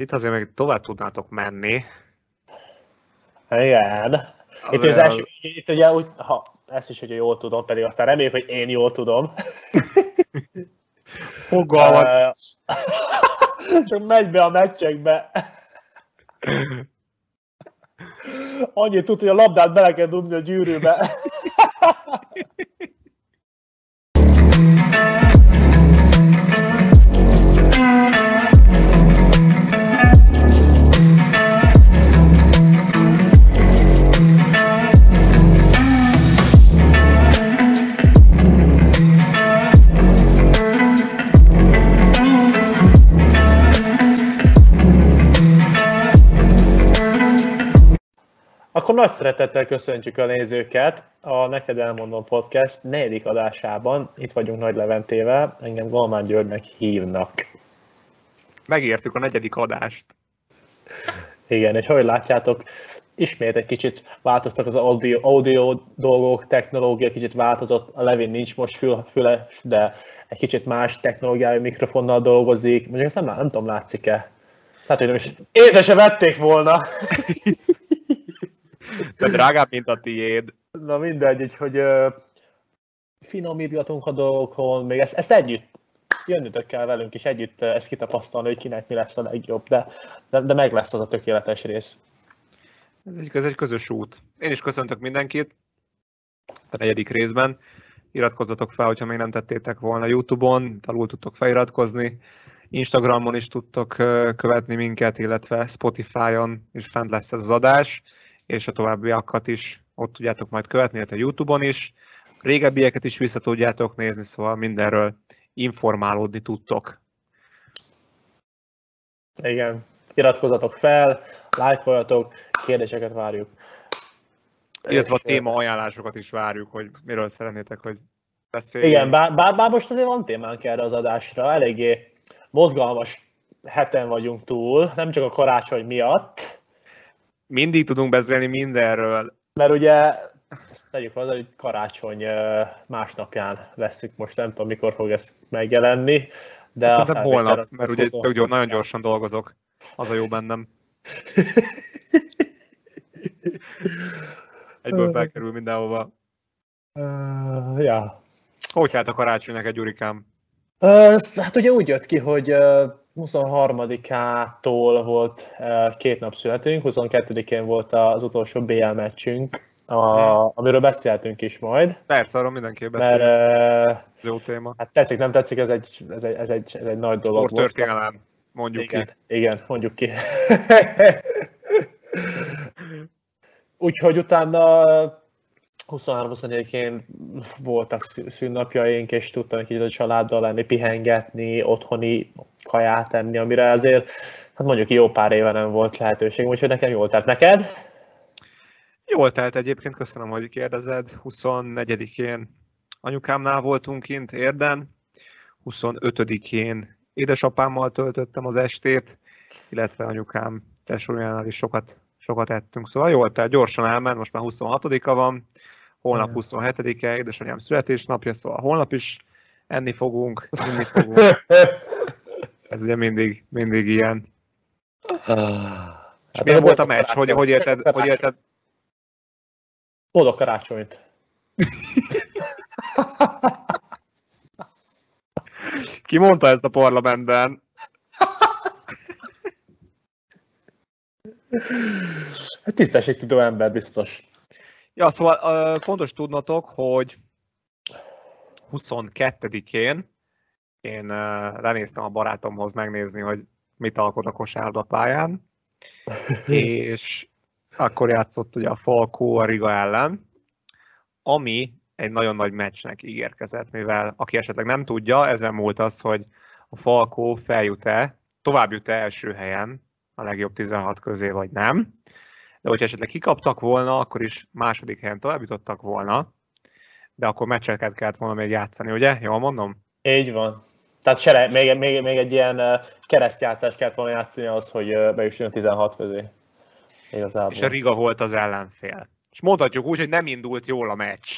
Itt azért még tovább tudnátok menni. Igen. Itt, az első, itt ugye úgy, ha ezt is, hogy jól tudom, pedig aztán reméljük, hogy én jól tudom. Fogalmat. Csak megy be a meccsekbe. Annyit tud, hogy a labdát bele kell dugni a gyűrűbe. Akkor nagy szeretettel köszöntjük a nézőket a Neked Elmondom Podcast negyedik adásában. Itt vagyunk Nagy Leventével, engem Galmán Györgynek hívnak. Megértük a negyedik adást. Igen, és ahogy látjátok, ismét egy kicsit változtak az audio, audio dolgok, technológia kicsit változott, a Levin nincs most fül, füle, de egy kicsit más technológiai mikrofonnal dolgozik, mondjuk ezt nem, nem tudom, látszik-e? Hát, hogy nem is észre se vették volna. De drágább, mint a tiéd. Na mindegy, úgyhogy uh, finomítgatunk a dolgokon, még ezt, ezt együtt jönnötök kell velünk, és együtt ezt kitapasztalni, hogy kinek mi lesz a legjobb, de, de, de meg lesz az a tökéletes rész. Ez egy, ez egy közös út. Én is köszöntök mindenkit a negyedik részben. Iratkozzatok fel, hogyha még nem tettétek volna YouTube-on, alul tudtok feliratkozni. Instagramon is tudtok követni minket, illetve Spotify-on is fent lesz ez az adás és a továbbiakat is ott tudjátok majd követni, illetve YouTube-on is. A régebbieket is vissza tudjátok nézni, szóval mindenről informálódni tudtok. Igen, iratkozzatok fel, lájkoljatok, kérdéseket várjuk. Illetve a téma ajánlásokat is várjuk, hogy miről szeretnétek, hogy beszéljünk. Igen, bár, bár, bár most azért van témánk erre az adásra, eléggé mozgalmas heten vagyunk túl, nem csak a karácsony miatt, mindig tudunk beszélni mindenről. Mert ugye, ezt tegyük hozzá, hogy karácsony másnapján veszik most, nem tudom mikor fog ez megjelenni. De hát Szerintem holnap, az, mert ugye tök gyors, nagyon gyorsan dolgozok. Az a jó bennem. Egyből felkerül mindenhova. Uh, ja. Hogy hát a karácsony neked, Gyurikám? Uh, hát ugye úgy jött ki, hogy uh, 23-ától volt két nap születünk, 22-én volt az utolsó BL meccsünk, a, amiről beszéltünk is majd. Persze, arról mindenképp beszélünk. Mert, Jó téma. Hát tetszik, nem tetszik, ez egy, ez egy, ez egy, ez egy nagy dolog Sport történelem, mondjuk igen, ki. Igen, mondjuk ki. Úgyhogy utána 23-24-én voltak szünnapjaink, és tudtam egy kicsit a családdal lenni, pihengetni, otthoni kaját enni, amire azért, hát mondjuk jó pár éve nem volt lehetőség, úgyhogy nekem jól telt. Neked? Jól telt egyébként, köszönöm, hogy kérdezed. 24-én anyukámnál voltunk kint Érden, 25-én édesapámmal töltöttem az estét, illetve anyukám tesójánál is sokat, sokat ettünk. Szóval jól telt, gyorsan elment, most már 26-a van, holnap 27-e, édesanyám születésnapja, szóval holnap is enni fogunk, inni fogunk. Ez ugye mindig, mindig ilyen. Hát És milyen volt a meccs? Hogy, hogy érted? Hogy érted? Boldog karácsonyt! Ki mondta ezt a parlamentben? Hát tisztességtudó ember biztos. Ja, szóval uh, fontos tudnotok, hogy 22-én én uh, lenéztem a barátomhoz megnézni, hogy mit alkot a kosárlabda pályán, és akkor játszott ugye a Falkó a Riga ellen, ami egy nagyon nagy meccsnek ígérkezett, mivel aki esetleg nem tudja, ezen múlt az, hogy a Falkó feljut-e, tovább jut-e első helyen a legjobb 16 közé, vagy nem de hogyha esetleg kikaptak volna, akkor is második helyen tovább jutottak volna, de akkor meccseket kellett volna még játszani, ugye? Jól mondom? Így van. Tehát sere, még, még, még egy ilyen keresztjátszást kellett volna játszani az, hogy bejusson a 16 közé. Igazából. És a Riga volt az ellenfél. És mondhatjuk úgy, hogy nem indult jól a meccs.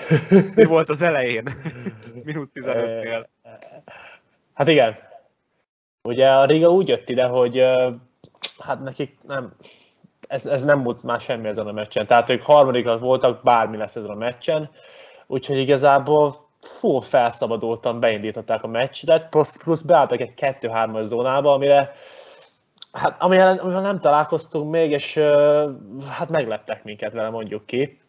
Mi volt az elején? Minusz 15-nél. Hát igen. Ugye a Riga úgy jött ide, hogy hát nekik nem, ez, ez nem volt már semmi ezen a meccsen. Tehát ők harmadikak voltak, bármi lesz ezen a meccsen. Úgyhogy igazából full felszabadultan beindították a meccset, plusz, plusz beálltak egy 2-3-as zónába, amire hát, amivel, amivel nem találkoztunk még, és hát megleptek minket vele, mondjuk ki.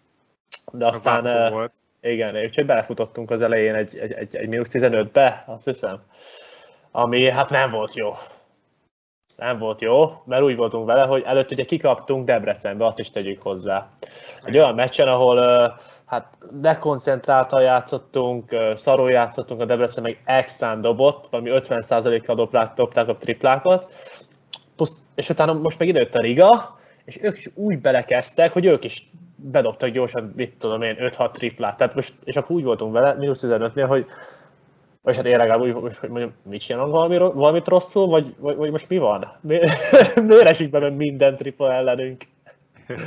De aztán, volt. igen, úgyhogy belefutottunk az elején egy, egy, egy, egy minusz 15-be, azt hiszem, ami hát nem volt jó. Nem volt jó, mert úgy voltunk vele, hogy előtt ugye kikaptunk Debrecenbe, azt is tegyük hozzá. Egy olyan meccsen, ahol hát dekoncentráltan játszottunk, szarul játszottunk, a Debrecen meg extrán dobott, valami 50%-kal dobták, dobták a triplákat, plusz, és utána most meg idejött a Riga, és ők is úgy belekezdtek, hogy ők is bedobtak gyorsan, mit tudom én, 5-6 triplát. Tehát most, és akkor úgy voltunk vele, mínusz 15-nél, hogy vagy hát én legalább úgy, hogy mondjam, mit csinálunk valami, valamit rosszul, vagy, vagy, vagy most mi van? Mi, miért esik be minden tripla ellenünk?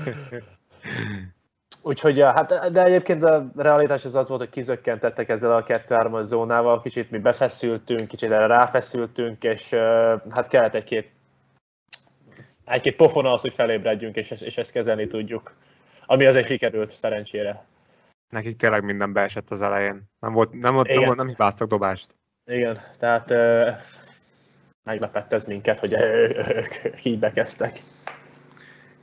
Úgyhogy, hát, de egyébként a realitás az az volt, hogy kizökkentettek ezzel a 2-3 zónával, kicsit mi befeszültünk, kicsit erre ráfeszültünk, és hát kellett egy-két egy-két pofon az, hogy felébredjünk, és, és ezt kezelni tudjuk. Ami azért sikerült, szerencsére. Nekik tényleg minden beesett az elején. Nem, volt, nem, volt, nem, volt, nem hibáztak dobást. Igen, tehát ö, meglepett ez minket, hogy ők így bekezdtek.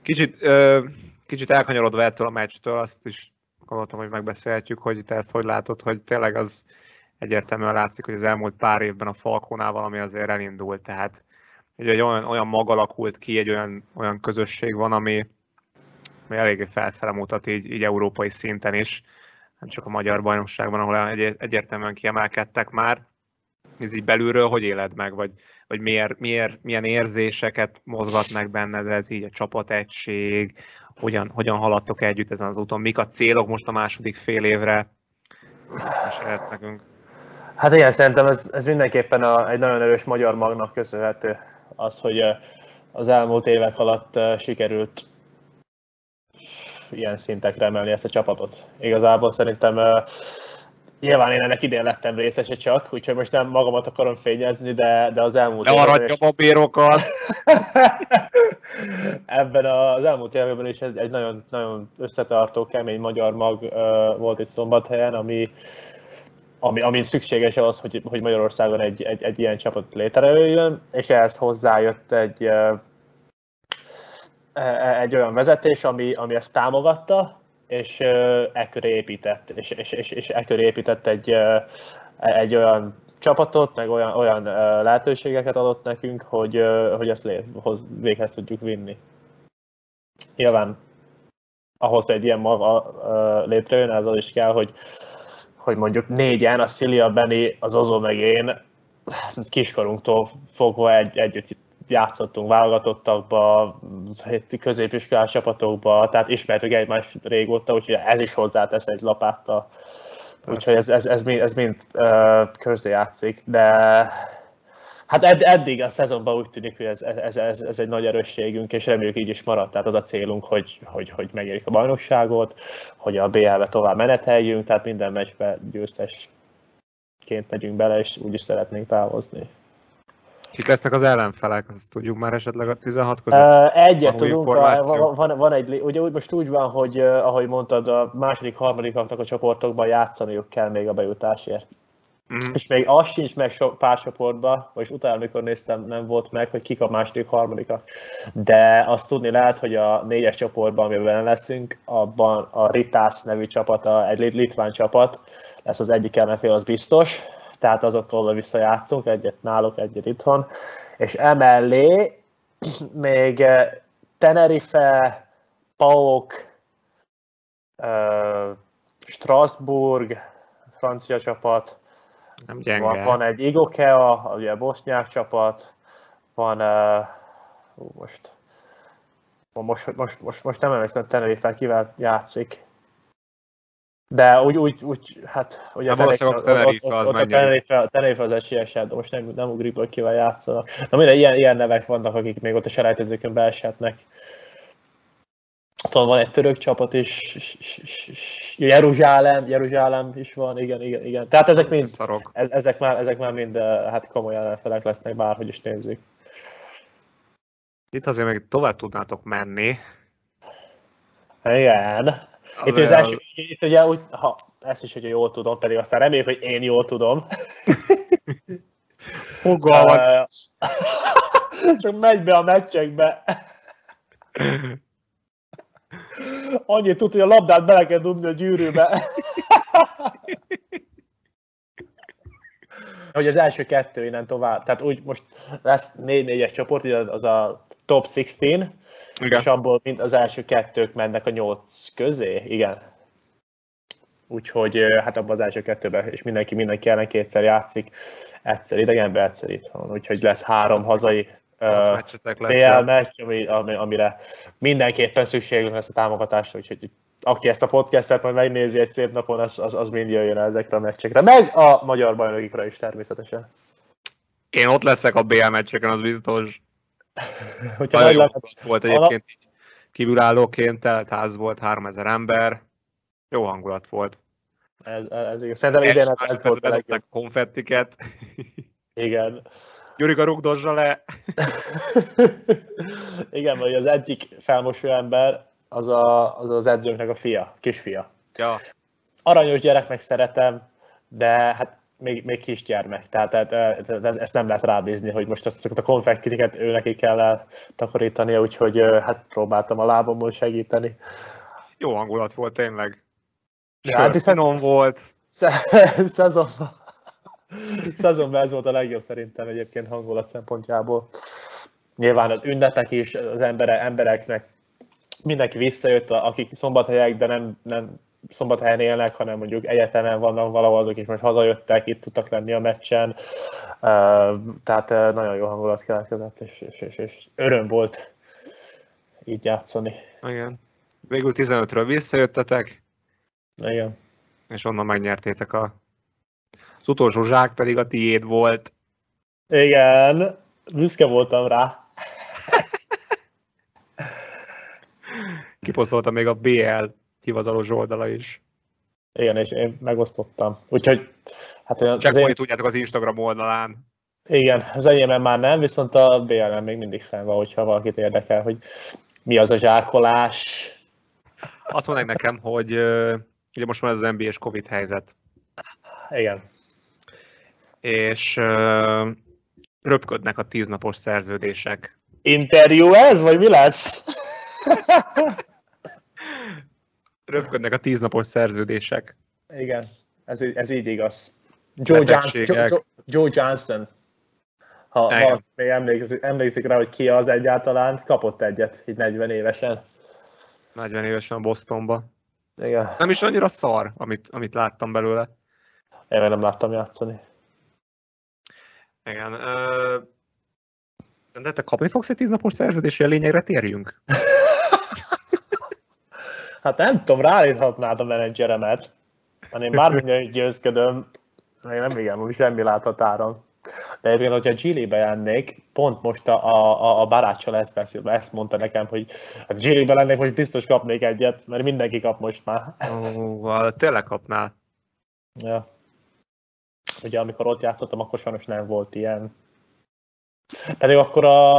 Kicsit, ö, kicsit elkanyarodva ettől a meccstől, azt is gondoltam, hogy megbeszélhetjük, hogy te ezt hogy látod, hogy tényleg az egyértelműen látszik, hogy az elmúlt pár évben a Falkónál valami azért elindult, tehát hogy egy olyan, olyan mag alakult ki, egy olyan, olyan közösség van, ami, ami eléggé felfele mutat így, így európai szinten is, nem csak a magyar bajnokságban, ahol egy, egyértelműen kiemelkedtek már. Ez így belülről hogy éled meg, vagy, vagy miért, miért, milyen érzéseket mozgat meg benned ez így a csapategység, hogyan, hogyan haladtok együtt ezen az úton, mik a célok most a második fél évre? Mesélhetsz nekünk. Hát igen, szerintem ez, ez mindenképpen a, egy nagyon erős magyar magnak köszönhető az, hogy az elmúlt évek alatt sikerült ilyen szintekre emelni ezt a csapatot. Igazából szerintem Nyilván én ennek idén lettem részese csak, úgyhogy most nem magamat akarom fényezni, de, de az elmúlt évben... is... a bírokkal! Ebben az elmúlt évben is egy nagyon, nagyon összetartó, kemény magyar mag volt itt Szombathelyen, ami, ami, ami szükséges az, hogy, hogy Magyarországon egy, egy, egy ilyen csapat létrejöjjön, és ehhez hozzájött egy, egy olyan vezetés, ami, ami ezt támogatta, és e köré épített, és, és, és, és e köré épített egy, egy olyan csapatot, meg olyan, olyan lehetőségeket adott nekünk, hogy, hogy ezt véghez tudjuk vinni. Nyilván ahhoz egy ilyen maga létrejön, az is kell, hogy, hogy mondjuk négyen, a Szilia, Benny, az Ozó meg én kiskorunktól fogva egy, együtt játszottunk válogatottakba, középiskolás csapatokba, tehát ismertük egymást régóta, úgyhogy ez is hozzátesz egy lapáttal. Úgyhogy ez, ez, ez, mind, ez mind uh, közé játszik, de Hát ed- eddig a szezonban úgy tűnik, hogy ez, ez, ez, ez egy nagy erősségünk, és reméljük így is marad. Tehát az a célunk, hogy, hogy, hogy megérjük a bajnokságot, hogy a BL-be tovább meneteljünk, tehát minden meccsbe győztesként megyünk bele, és úgy is szeretnénk távozni. Kik lesznek az ellenfelek, azt tudjuk már esetleg a 16 között? Uh, egyet tudunk, van, van, van egy, ugye úgy most úgy van, hogy ahogy mondtad, a második, harmadikaknak a csoportokban játszaniuk kell még a bejutásért. Mm. És még az sincs meg so, pár csoportban, vagyis utána, amikor néztem, nem volt meg, hogy kik a második, harmadikak. De azt tudni lehet, hogy a négyes csoportban, amiben leszünk, abban a Ritász nevű csapata, egy litván csapat, lesz az egyik ellenfél, az biztos, tehát azokkal visszajátszunk, egyet náluk, egyet itthon, és emellé még eh, Tenerife, PAOK, uh, Strasbourg, francia csapat, nem gyenge. Van, van egy Igokea, ugye a bosznyák csapat, van, uh, most, most, most, most, most nem emlékszem, hogy Tenerife kivel játszik. De úgy, úgy, úgy hát ugye hát a Tenerife, az a Tenerife, az esélyesebb, de most nem, nem hogy kivel játszanak. Na minden, ilyen, ilyen nevek vannak, akik még ott a selejtezőkön beeshetnek. ott van egy török csapat is, Jeruzsálem, Jeruzsálem is van, igen, igen, igen. Tehát ezek mind, ez, ezek már, ezek már mind hát komoly ellenfelek lesznek, bárhogy is nézzük. Itt azért még tovább tudnátok menni. Igen. Itt, az első, itt ugye úgy, ha ezt is, hogyha jól tudom, pedig aztán reméljük, hogy én jól tudom. Fogalmat. Csak megy be a meccsekbe. Annyit tud, hogy a labdát bele kell dugni a gyűrűbe. hogy az első kettő innen tovább, tehát úgy most lesz 4-4-es csoport, az a top 16, igen. és abból mind az első kettők mennek a nyolc közé, igen. Úgyhogy hát abban az első kettőben, és mindenki mindenki ellen kétszer játszik, egyszer idegenben, egyszer itthon. Úgyhogy lesz három hazai uh, meccs, ami, ami, amire mindenképpen szükségünk lesz a támogatásra, úgyhogy aki ezt a podcastet majd megnézi egy szép napon, az, az, az mind jöjjön ezekre a meccsekre, meg a magyar bajnokikra is természetesen. Én ott leszek a BL meccseken, az biztos. Hogyha Nagyon jó volt egyébként így kívülállóként, telt ház volt, 3000 ember, jó hangulat volt. Ez, ez, ez Szerintem idén ez, volt a legjobb. konfettiket. Igen. Gyurika rugdozsa le. Igen, vagy az egyik felmosó ember, az, a, az az edzőnknek a fia, kisfia. Ja. Aranyos gyereknek szeretem, de hát még, még kisgyermek, tehát, tehát, tehát ezt nem lehet rábízni, hogy most azt a konfektitiket ő neki kell takarítania, úgyhogy hát próbáltam a lábomból segíteni. Jó hangulat volt tényleg. Ja, hát hiszen volt. Szezonban, szezonban ez volt a legjobb szerintem egyébként hangulat szempontjából. Nyilván az ünnepek is, az embere, embereknek mindenki visszajött, akik szombathelyek, de nem, nem szombathelyen élnek, hanem mondjuk egyetemen vannak valahol, azok is most hazajöttek, itt tudtak lenni a meccsen. Tehát nagyon jó hangulat keletkezett, és, és, és, és öröm volt így játszani. Igen. Végül 15-ről visszajöttetek. Igen. És onnan megnyertétek a... Az utolsó zsák pedig a tiéd volt. Igen, büszke voltam rá. Kiposztolta még a BL hivatalos oldala is. Igen, és én megosztottam. Úgyhogy... Hát Csak én... tudjátok az Instagram oldalán. Igen, az enyémben már nem, viszont a BL-en még mindig fenn van, hogyha valakit érdekel, hogy mi az a zsákolás. Azt mondják nekem, hogy ugye most van ez az NBA-s Covid helyzet. Igen. És uh, röpködnek a tíznapos szerződések. Interjú ez, vagy mi lesz? röpködnek a tíznapos szerződések. Igen, ez, ez így igaz. Joe, Johnson, Joe, Joe Johnson, ha valaki emlékszik, emlékszik rá, hogy ki az egyáltalán, kapott egyet, így 40 évesen. 40 évesen a Bostonba. Igen. Nem is annyira szar, amit, amit láttam belőle. Én nem láttam játszani. Igen. Ö... De te kapni fogsz egy tíznapos szerződést, hogy a lényegre térjünk? Hát nem tudom, ráállíthatnád a menedzseremet. Hát én bármilyen győzködöm, még nem igen, semmi láthatáron. De egyébként, hogyha Gilly-be jönnék, pont most a, a, a barátcsal ezt beszél, ezt mondta nekem, hogy a Gilly-be lennék, most biztos kapnék egyet, mert mindenki kap most már. Ó, tényleg kapnál. Ja. Ugye amikor ott játszottam, akkor sajnos nem volt ilyen. Pedig akkor a,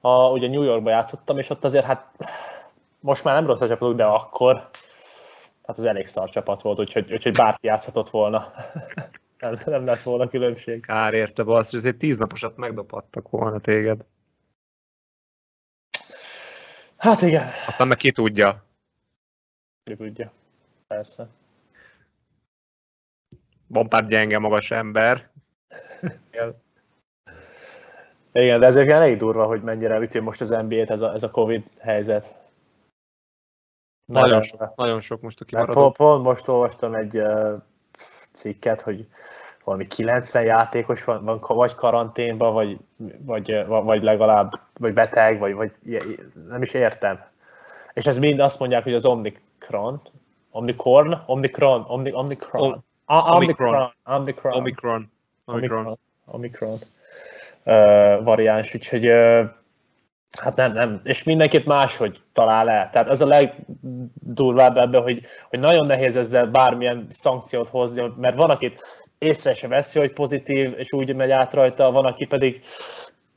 a, ugye New Yorkba játszottam, és ott azért hát most már nem rossz a csapatuk, de akkor hát az elég szar csapat volt, úgyhogy, úgyhogy bárki játszhatott volna. nem, nem lett volna különbség. Kár érte, hogy azért tíz naposat megdobhattak volna téged. Hát igen. Aztán meg ki tudja. Ki tudja. Persze. Van pár gyenge magas ember. Igen, de ezért elég durva, hogy mennyire üti most az NBA-t ez a, ez a Covid helyzet. Nagyon sok, nagyon sok most a kimaradó. Pont, pont most olvastam egy uh, cikket, hogy valami 90 játékos van, van vagy karanténban, vagy, vagy, vagy legalább vagy beteg, vagy, vagy nem is értem. És ez mind azt mondják, hogy az Omicron, Omicron, Omicron, Omni, Omicron, Omicron, Omicron, Omicron, Omicron, Omicron, Omicron. Uh, variáns, úgyhogy uh, Hát nem, nem. És mindenkit máshogy talál el. Tehát ez a legdurvább ebben, hogy, hogy nagyon nehéz ezzel bármilyen szankciót hozni, mert van, akit észre se veszi, hogy pozitív, és úgy megy át rajta, van, aki pedig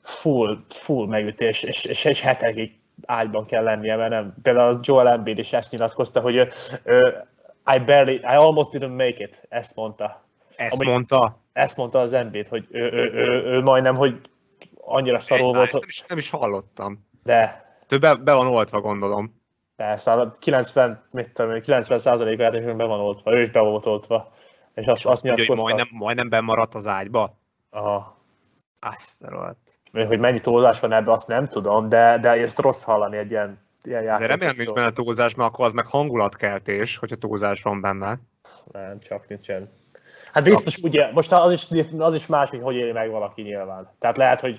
full, full megütés, és, és egy hetekig ágyban kell lennie, mert nem. Például Joel Embiid is ezt nyilatkozta, hogy ő, ő, I barely, I almost didn't make it, ezt mondta. Ezt Amúgy, mondta? Ezt mondta az Embiid, hogy ő, ő, ő, ő majdnem, hogy annyira szarul volt. Nem is, nem is hallottam. De. Ő be, be van oltva, gondolom. Persze, 90, mit tudom, 90 százaléka be van oltva, ő is be volt oltva. És azt, azt mondja, hogy majdnem, majdnem bemaradt az ágyba? Aha. Azt rohadt. Hogy mennyi túlzás van ebbe, azt nem tudom, de, de ezt rossz hallani egy ilyen, ilyen játék. remélem nincs benne túlzás, mert akkor az meg hangulatkeltés, hogyha túlzás van benne. Nem, csak nincsen. Hát biztos úgy, most az is, az is más, hogy hogy éli meg valaki nyilván. Tehát lehet, hogy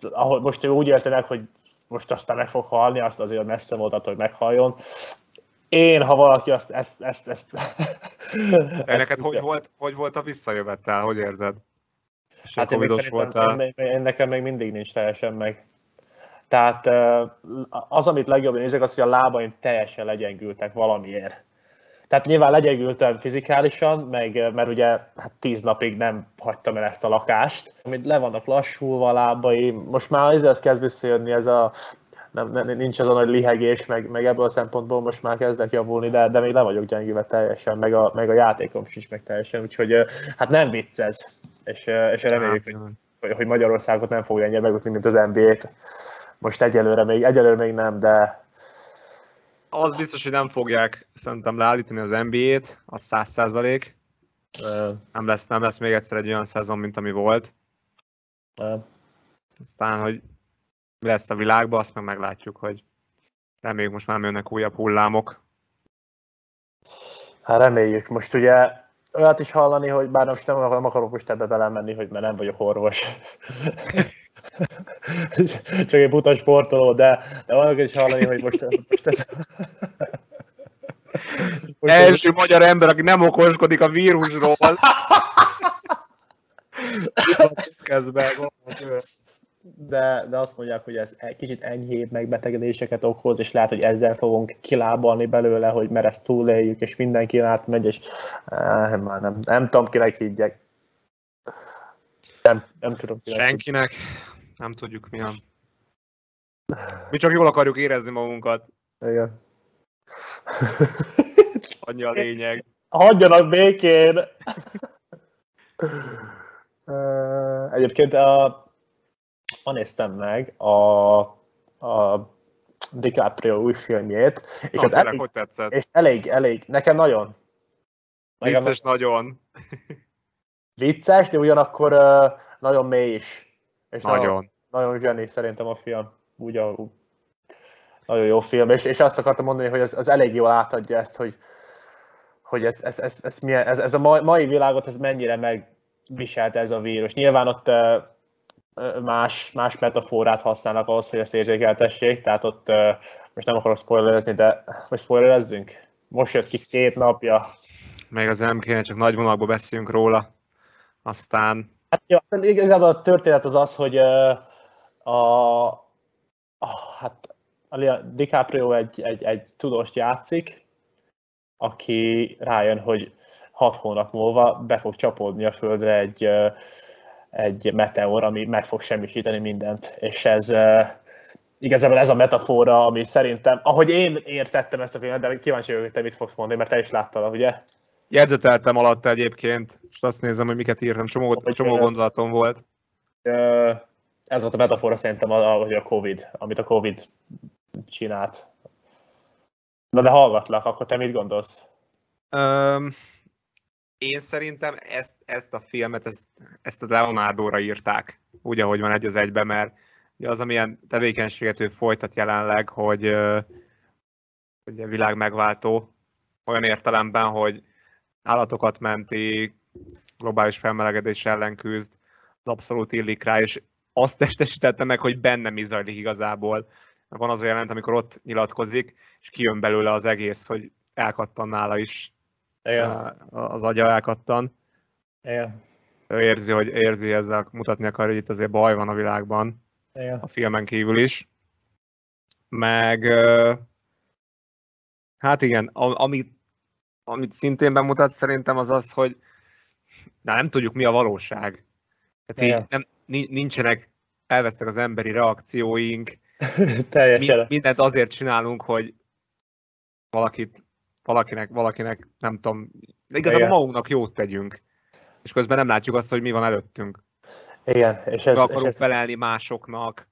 ahogy most ő úgy élte meg, hogy most aztán meg fog halni, azt azért messze volt attól, hogy meghalljon. Én, ha valaki azt, ezt, ezt, ezt, ezt neked hogy volt, hogy volt a visszajövetel, hogy érzed? És hát én még voltál? Én, én, nekem még mindig nincs teljesen meg. Tehát az, amit legjobban nézek, az, hogy a lábaim teljesen legyengültek valamiért. Tehát nyilván legyengültem fizikálisan, meg, mert ugye hát tíz napig nem hagytam el ezt a lakást. Amit le vannak lassulva a lábaim, most már ez kezd visszajönni ez a nem, nem, nincs az a nagy lihegés, meg, meg ebből a szempontból most már kezdek javulni, de, de még le vagyok gyengülve teljesen, meg a, meg a játékom sincs meg teljesen, úgyhogy hát nem vicc ez, és, és reméljük, hogy, hogy, hogy Magyarországot nem fogja ennyire megutni, mint az NBA-t. Most egyelőre még, egyelőre még nem, de, az biztos, hogy nem fogják szerintem leállítani az NBA-t, az száz százalék. Nem lesz, nem lesz még egyszer egy olyan szezon, mint ami volt. Nem. Aztán, hogy mi lesz a világban, azt meg meglátjuk, hogy reméljük most már nem jönnek újabb hullámok. Hát reméljük. Most ugye olyat is hallani, hogy bár most nem, nem akarok most ebbe belemenni, hogy mert nem vagyok orvos. Csak egy buta sportoló, de, de van is hallani, hogy most, most ez... Első magyar ember, aki nem okoskodik a vírusról. de, de azt mondják, hogy ez kicsit enyhébb megbetegedéseket okoz, és lehet, hogy ezzel fogunk kilábalni belőle, hogy mert ezt túléljük, és mindenki átmegy, és eh, már nem, nem tudom, kinek higgyek. Nem, nem tudom. Kinek Senkinek. Nem tudjuk mi van. Mi csak jól akarjuk érezni magunkat. Igen. Annyi a lényeg. Hagyjanak békén! Egyébként a, ma néztem meg a, a DiCaprio új filmjét. És Na, elég, hogy tetszett? És elég, elég, nekem nagyon. Vicces nagyon. Vicces, de ugyanakkor uh, nagyon mély is. És nagyon. Nagyon, nagyon zseni szerintem a film. Úgy a, nagyon jó film, és, és azt akartam mondani, hogy ez, ez elég jól átadja ezt, hogy, hogy ez, ez, ez, ez, milyen, ez, ez a mai világot ez mennyire megviselte ez a vírus. Nyilván ott más, más metaforát használnak ahhoz, hogy ezt érzékeltessék, tehát ott most nem akarok spoilerezni, de most spoilerezzünk? Most jött ki két napja. Még az nem kéne, csak nagy vonalból beszéljünk róla. Aztán Hát, ja, igazából a történet az az, hogy a, a, a, hát a DiCaprio egy, egy, egy tudóst játszik, aki rájön, hogy hat hónap múlva be fog csapódni a Földre egy, egy meteor, ami meg fog semmisíteni mindent. És ez igazából ez a metafora, ami szerintem, ahogy én értettem ezt a filmet, de kíváncsi vagyok, hogy te mit fogsz mondani, mert te is láttad, ugye? Jegyzeteltem alatt egyébként, és azt nézem, hogy miket írtam, csomó, csomó gondolatom volt. Ez volt a metafora szerintem, hogy a Covid, amit a Covid csinált. Na de hallgatlak, akkor te mit gondolsz? Um, én szerintem ezt, ezt a filmet, ezt, ezt a Leonardo-ra írták, úgy, ahogy van egy az egybe, mert az, amilyen tevékenységet ő folytat jelenleg, hogy, a világ megváltó, olyan értelemben, hogy állatokat menti, globális felmelegedés ellen küzd, az abszolút illik rá, és azt testesítette meg, hogy bennem is zajlik igazából. Van az a jelent, amikor ott nyilatkozik, és kijön belőle az egész, hogy elkattan nála is. Igen. Az agya elkattan. Igen. Ő érzi, hogy érzi ezzel, mutatni akar, hogy itt azért baj van a világban. Igen. A filmen kívül is. meg hát igen, amit, amit szintén bemutat szerintem az az, hogy na, nem tudjuk mi a valóság. Tehát így nem, nincsenek, elvesztek az emberi reakcióink, Teljesen. mindent azért csinálunk, hogy valakit, valakinek, valakinek, nem tudom, igazából Igen. magunknak jót tegyünk, és közben nem látjuk azt, hogy mi van előttünk. Igen, és ez... akarunk és ez... felelni másoknak,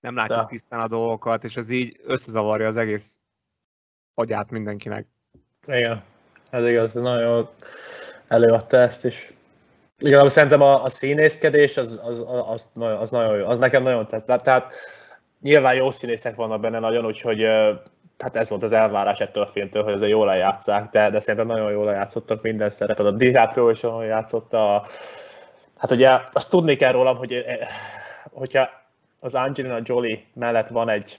nem látjuk ja. tisztán a dolgokat, és ez így összezavarja az egész agyát mindenkinek. Igen, ez igaz, nagyon előadta ezt is. Igen, szerintem a, a színészkedés az, az, az, az, nagyon, jó, az nekem nagyon tett. Tehát nyilván jó színészek vannak benne nagyon, úgyhogy hát ez volt az elvárás ettől a filmtől, hogy ezzel jól lejátszák, de, de szerintem nagyon jól lejátszottak minden szerepet. A DiCaprio is jól játszotta. Hát ugye azt tudni kell rólam, hogy hogyha az Angelina Jolie mellett van egy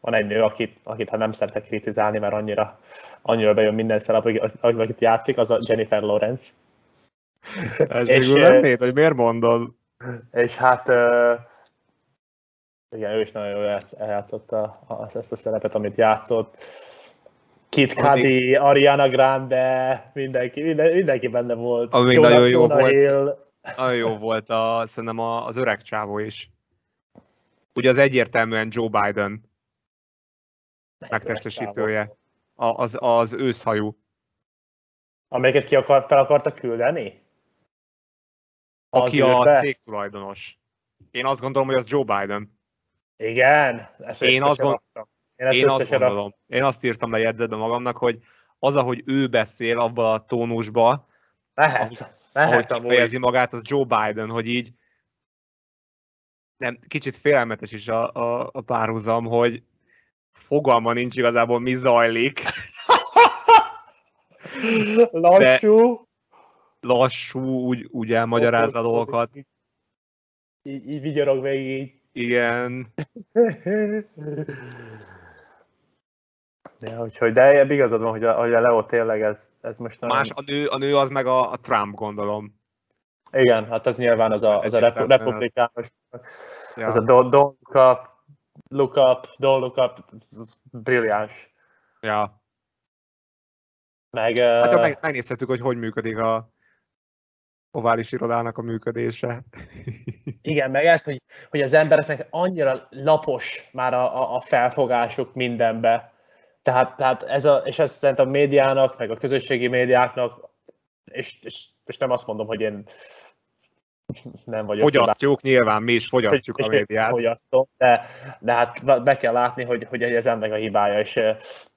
van egy nő, akit, akit hát nem szeretek kritizálni, mert annyira, annyira bejön minden szerep, akit játszik, az a Jennifer Lawrence. Ez és, nem néz, hogy miért mondod? És hát uh, igen, ő is nagyon jól eljátszotta ezt a szerepet, amit játszott. Kit Cudi, Ariana Grande, mindenki, minden, mindenki benne volt. Ami még nagyon jó volt, nagyon jó volt a, szerintem az öreg csávó is. Ugye az egyértelműen Joe Biden megtestesítője. Az, az őszhajú. Amelyiket ki akar, fel akarta küldeni? Aki a cég tulajdonos. Én azt gondolom, hogy az Joe Biden. Igen? Ezt én azt, gond... én, ezt én azt gondolom. Én azt írtam le jegyzetbe magamnak, hogy az, ahogy ő beszél abban a tónusban, lehet, ahogy, lehet ahogy kifejezi magát, az Joe Biden, hogy így nem, kicsit félelmetes is a, a, a párhuzam, hogy fogalma nincs igazából mi zajlik. Lassú. Lassú, úgy, úgy elmagyarázza dolgokat. Így, így vigyorog végig. Igen. Ja, úgyhogy, de igazad van, hogy a, hogy a Leo tényleg ez, ez most nagyon... Más, a nő, a nő az meg a, a Trump, gondolom. Igen, hát az nyilván az a, az a repu, republikánus, ja. az a don't, don't look up, look up, don't look up, brilliáns. Ja. Meg, hát uh... meg, megnézhetjük, hogy hogy működik a ovális irodának a működése. Igen, meg ez, hogy, hogy az embereknek annyira lapos már a, a, felfogásuk mindenbe. Tehát, tehát ez a, és ez szerintem a médiának, meg a közösségi médiáknak, és, és, és nem azt mondom, hogy én nem vagyok. Fogyasztjuk, tudás. nyilván mi is fogyasztjuk a médiát. Fogyasztom, de, de hát be kell látni, hogy, hogy ez ennek a hibája, és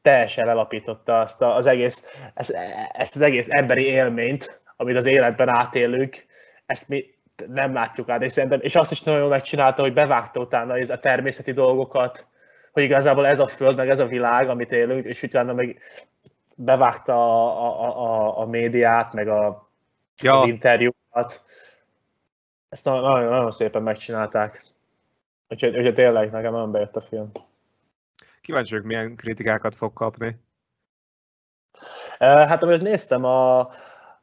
teljesen elapította azt az egész, ezt, ezt az egész emberi élményt, amit az életben átélünk, ezt mi nem látjuk át, és, szerintem, és azt is nagyon jól megcsinálta, hogy bevágta utána a természeti dolgokat, hogy igazából ez a föld, meg ez a világ, amit élünk, és utána meg bevágta a, a, a, a médiát, meg a, ja. az interjúkat. Ezt nagyon, nagyon szépen megcsinálták. Úgyhogy, úgyhogy tényleg nekem nagyon bejött a film. Kíváncsi vagyok, milyen kritikákat fog kapni. Hát amit néztem, a,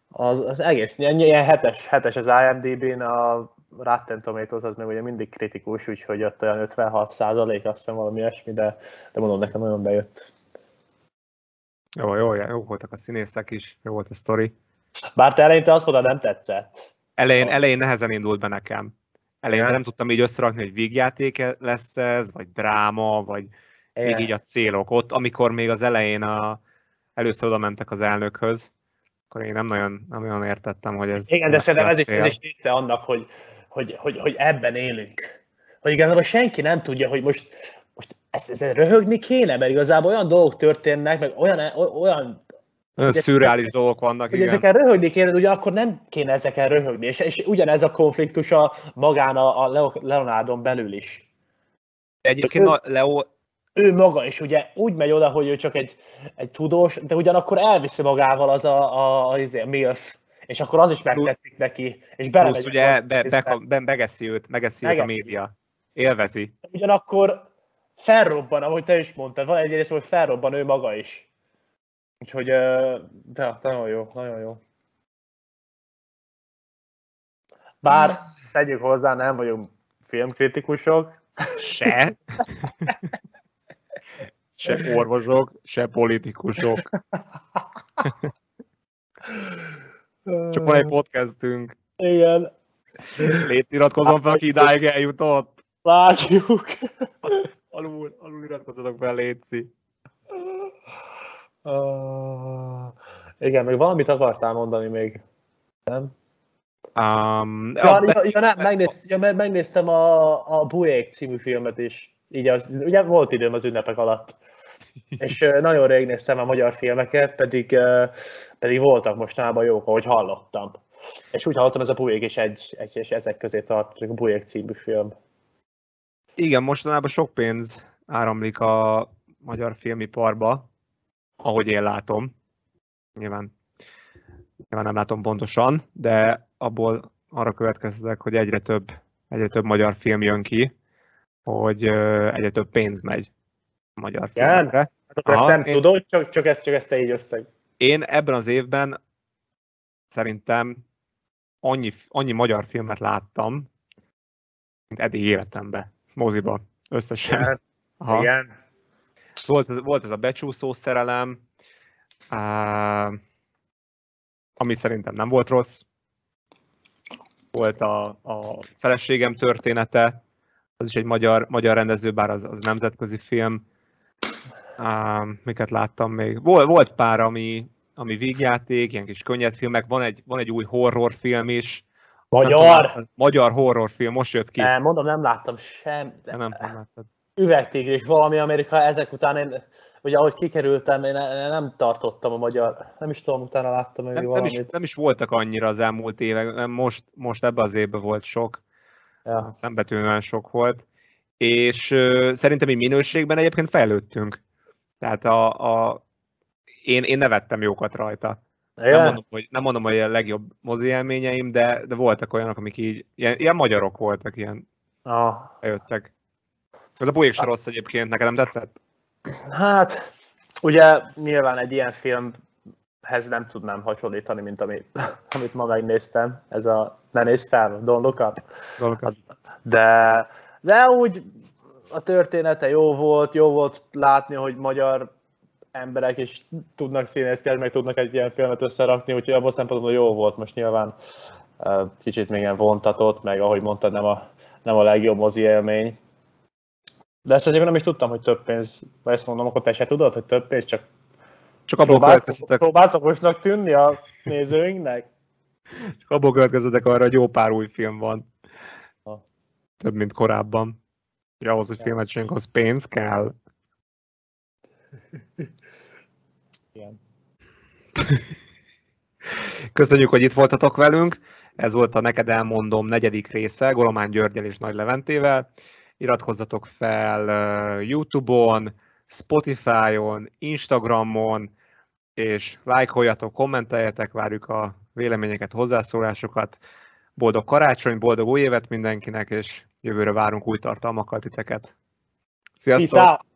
az, az egész ilyen hetes, hetes az IMDb-n, a Rotten Tomatoes az még ugye mindig kritikus, úgyhogy ott olyan 56 százalék, azt hiszem valami ilyesmi, de, de mondom, nekem nagyon bejött. Jó, jó, jó voltak a színészek is, jó volt a sztori. Bár te eleinte azt mondod, nem tetszett. Elején, elején nehezen indult be nekem. Elején nem tudtam így összerakni, hogy végjáték lesz ez, vagy dráma, vagy Igen. még így a célok. Ott, amikor még az elején a, először oda mentek az elnökhöz, akkor én nem nagyon, nem nagyon értettem, hogy ez... Igen, de szerintem ez is, ez is része annak, hogy, hogy, hogy, hogy ebben élünk. Hogy igazából senki nem tudja, hogy most, most ezt, ezt röhögni kéne, mert igazából olyan dolgok történnek, meg olyan, olyan nagyon szürreális dolgok vannak, igen. ezeken röhögni kéne, ugye akkor nem kéne ezeken röhögni, és, és ugyanez a konfliktus a magán a, a Leonardon belül is. Egyébként a Leo... Ő maga is ugye úgy megy oda, hogy ő csak egy, egy tudós, de ugyanakkor elviszi magával az a, a, a, a, a MILF, és akkor az is megtetszik neki, és belemegy. Plusz ugye be, be, be, megeszi őt, megeszi, megeszi őt a média. Élvezi. Ugyanakkor felrobban, ahogy te is mondtad, van egy rész, hogy felrobban ő maga is. Úgyhogy, de nagyon jó, nagyon jó. Bár tegyük hozzá, nem vagyunk filmkritikusok, Se. se orvosok, se politikusok. Csak van egy podcastünk. Igen. Légy iratkozom fel, aki idáig eljutott. Látjuk. Alul, alul iratkozzatok fel, Léci. Uh, igen, még valamit akartál mondani még. Nem? Um, Ja, ja, ja, nem, megnéz, ja, meg- megnéztem a, a Buék című filmet is. Így az, ugye volt időm az ünnepek alatt. És nagyon rég néztem a magyar filmeket, pedig, pedig voltak mostanában jók, ahogy hallottam. És úgy hallottam, ez a Buék is egy, egy és ezek közé tartozik, a Buék című film. Igen, mostanában sok pénz áramlik a magyar filmiparba, ahogy én látom. Nyilván, nyilván nem látom pontosan, de abból arra következtetek, hogy egyre több, egyre több magyar film jön ki, hogy egyre több pénz megy magyar Igen? filmekre. Hát ezt Aha, nem én- tudod, csak, csak, ezt, csak ezt te így összeg. Én ebben az évben szerintem annyi, annyi magyar filmet láttam, mint eddig életemben, moziba, összesen. Igen. Aha. Igen. Volt, ez, volt ez a becsúszó szerelem, á, ami szerintem nem volt rossz. Volt a, a feleségem története, az is egy magyar, magyar rendező, bár az, az nemzetközi film. Miket láttam még? Volt, volt pár, ami, ami vígjáték, ilyen kis könnyed filmek. Van egy, van egy új horrorfilm is. Nem Magyar! tudom, magyar horrorfilm, most jött ki. Nem, mondom, nem láttam sem. Nem, nem, nem láttad. Üvegtigris, valami Amerika, ezek után én, ugye ahogy kikerültem, én ne- nem tartottam a magyar, nem is tudom, utána láttam nem, nem, valamit. is, nem is voltak annyira az elmúlt évek, most, most ebben az évben volt sok, Ja. szembetűnően sok volt, és ö, szerintem így minőségben egyébként fejlődtünk. Tehát a, a, én, én nevettem jókat rajta. Nem mondom, hogy, nem mondom, hogy a legjobb mozi élményeim, de, de voltak olyanok, amik így, ilyen, ilyen magyarok voltak, ilyen Ah. bejöttek. Ez a bujék se rossz egyébként, neked nem tetszett? Hát, ugye nyilván egy ilyen filmhez nem tudnám hasonlítani, mint ami, amit ma megnéztem. Ez a Ne Look Up. Dolgokat. De, de úgy a története jó volt, jó volt látni, hogy magyar emberek is tudnak színészkedni, meg tudnak egy ilyen filmet összerakni, úgyhogy abban szempontból jó volt. Most nyilván kicsit még ilyen vontatott, meg ahogy mondtad, nem a, nem a legjobb mozi élmény. De ezt azért nem is tudtam, hogy több pénz, vagy ezt mondom, akkor te se tudod, hogy több pénz, csak Csak abból próbálsz, következtetek, próbálsz okosnak tűnni a nézőinknek? csak abból következtetek arra, hogy jó pár új film van. Ha. Több, mint korábban. Hogy ahhoz, hogy filmet csináljunk, az pénz kell. Igen. Köszönjük, hogy itt voltatok velünk. Ez volt a Neked elmondom negyedik része, Golomán Györgyel és Nagy Leventével. Iratkozzatok fel YouTube-on, Spotify-on, Instagramon, és lájkoljatok, kommenteljetek, várjuk a véleményeket, hozzászólásokat. Boldog karácsony, boldog új évet mindenkinek, és jövőre várunk új tartalmakkal titeket. Sziasztok!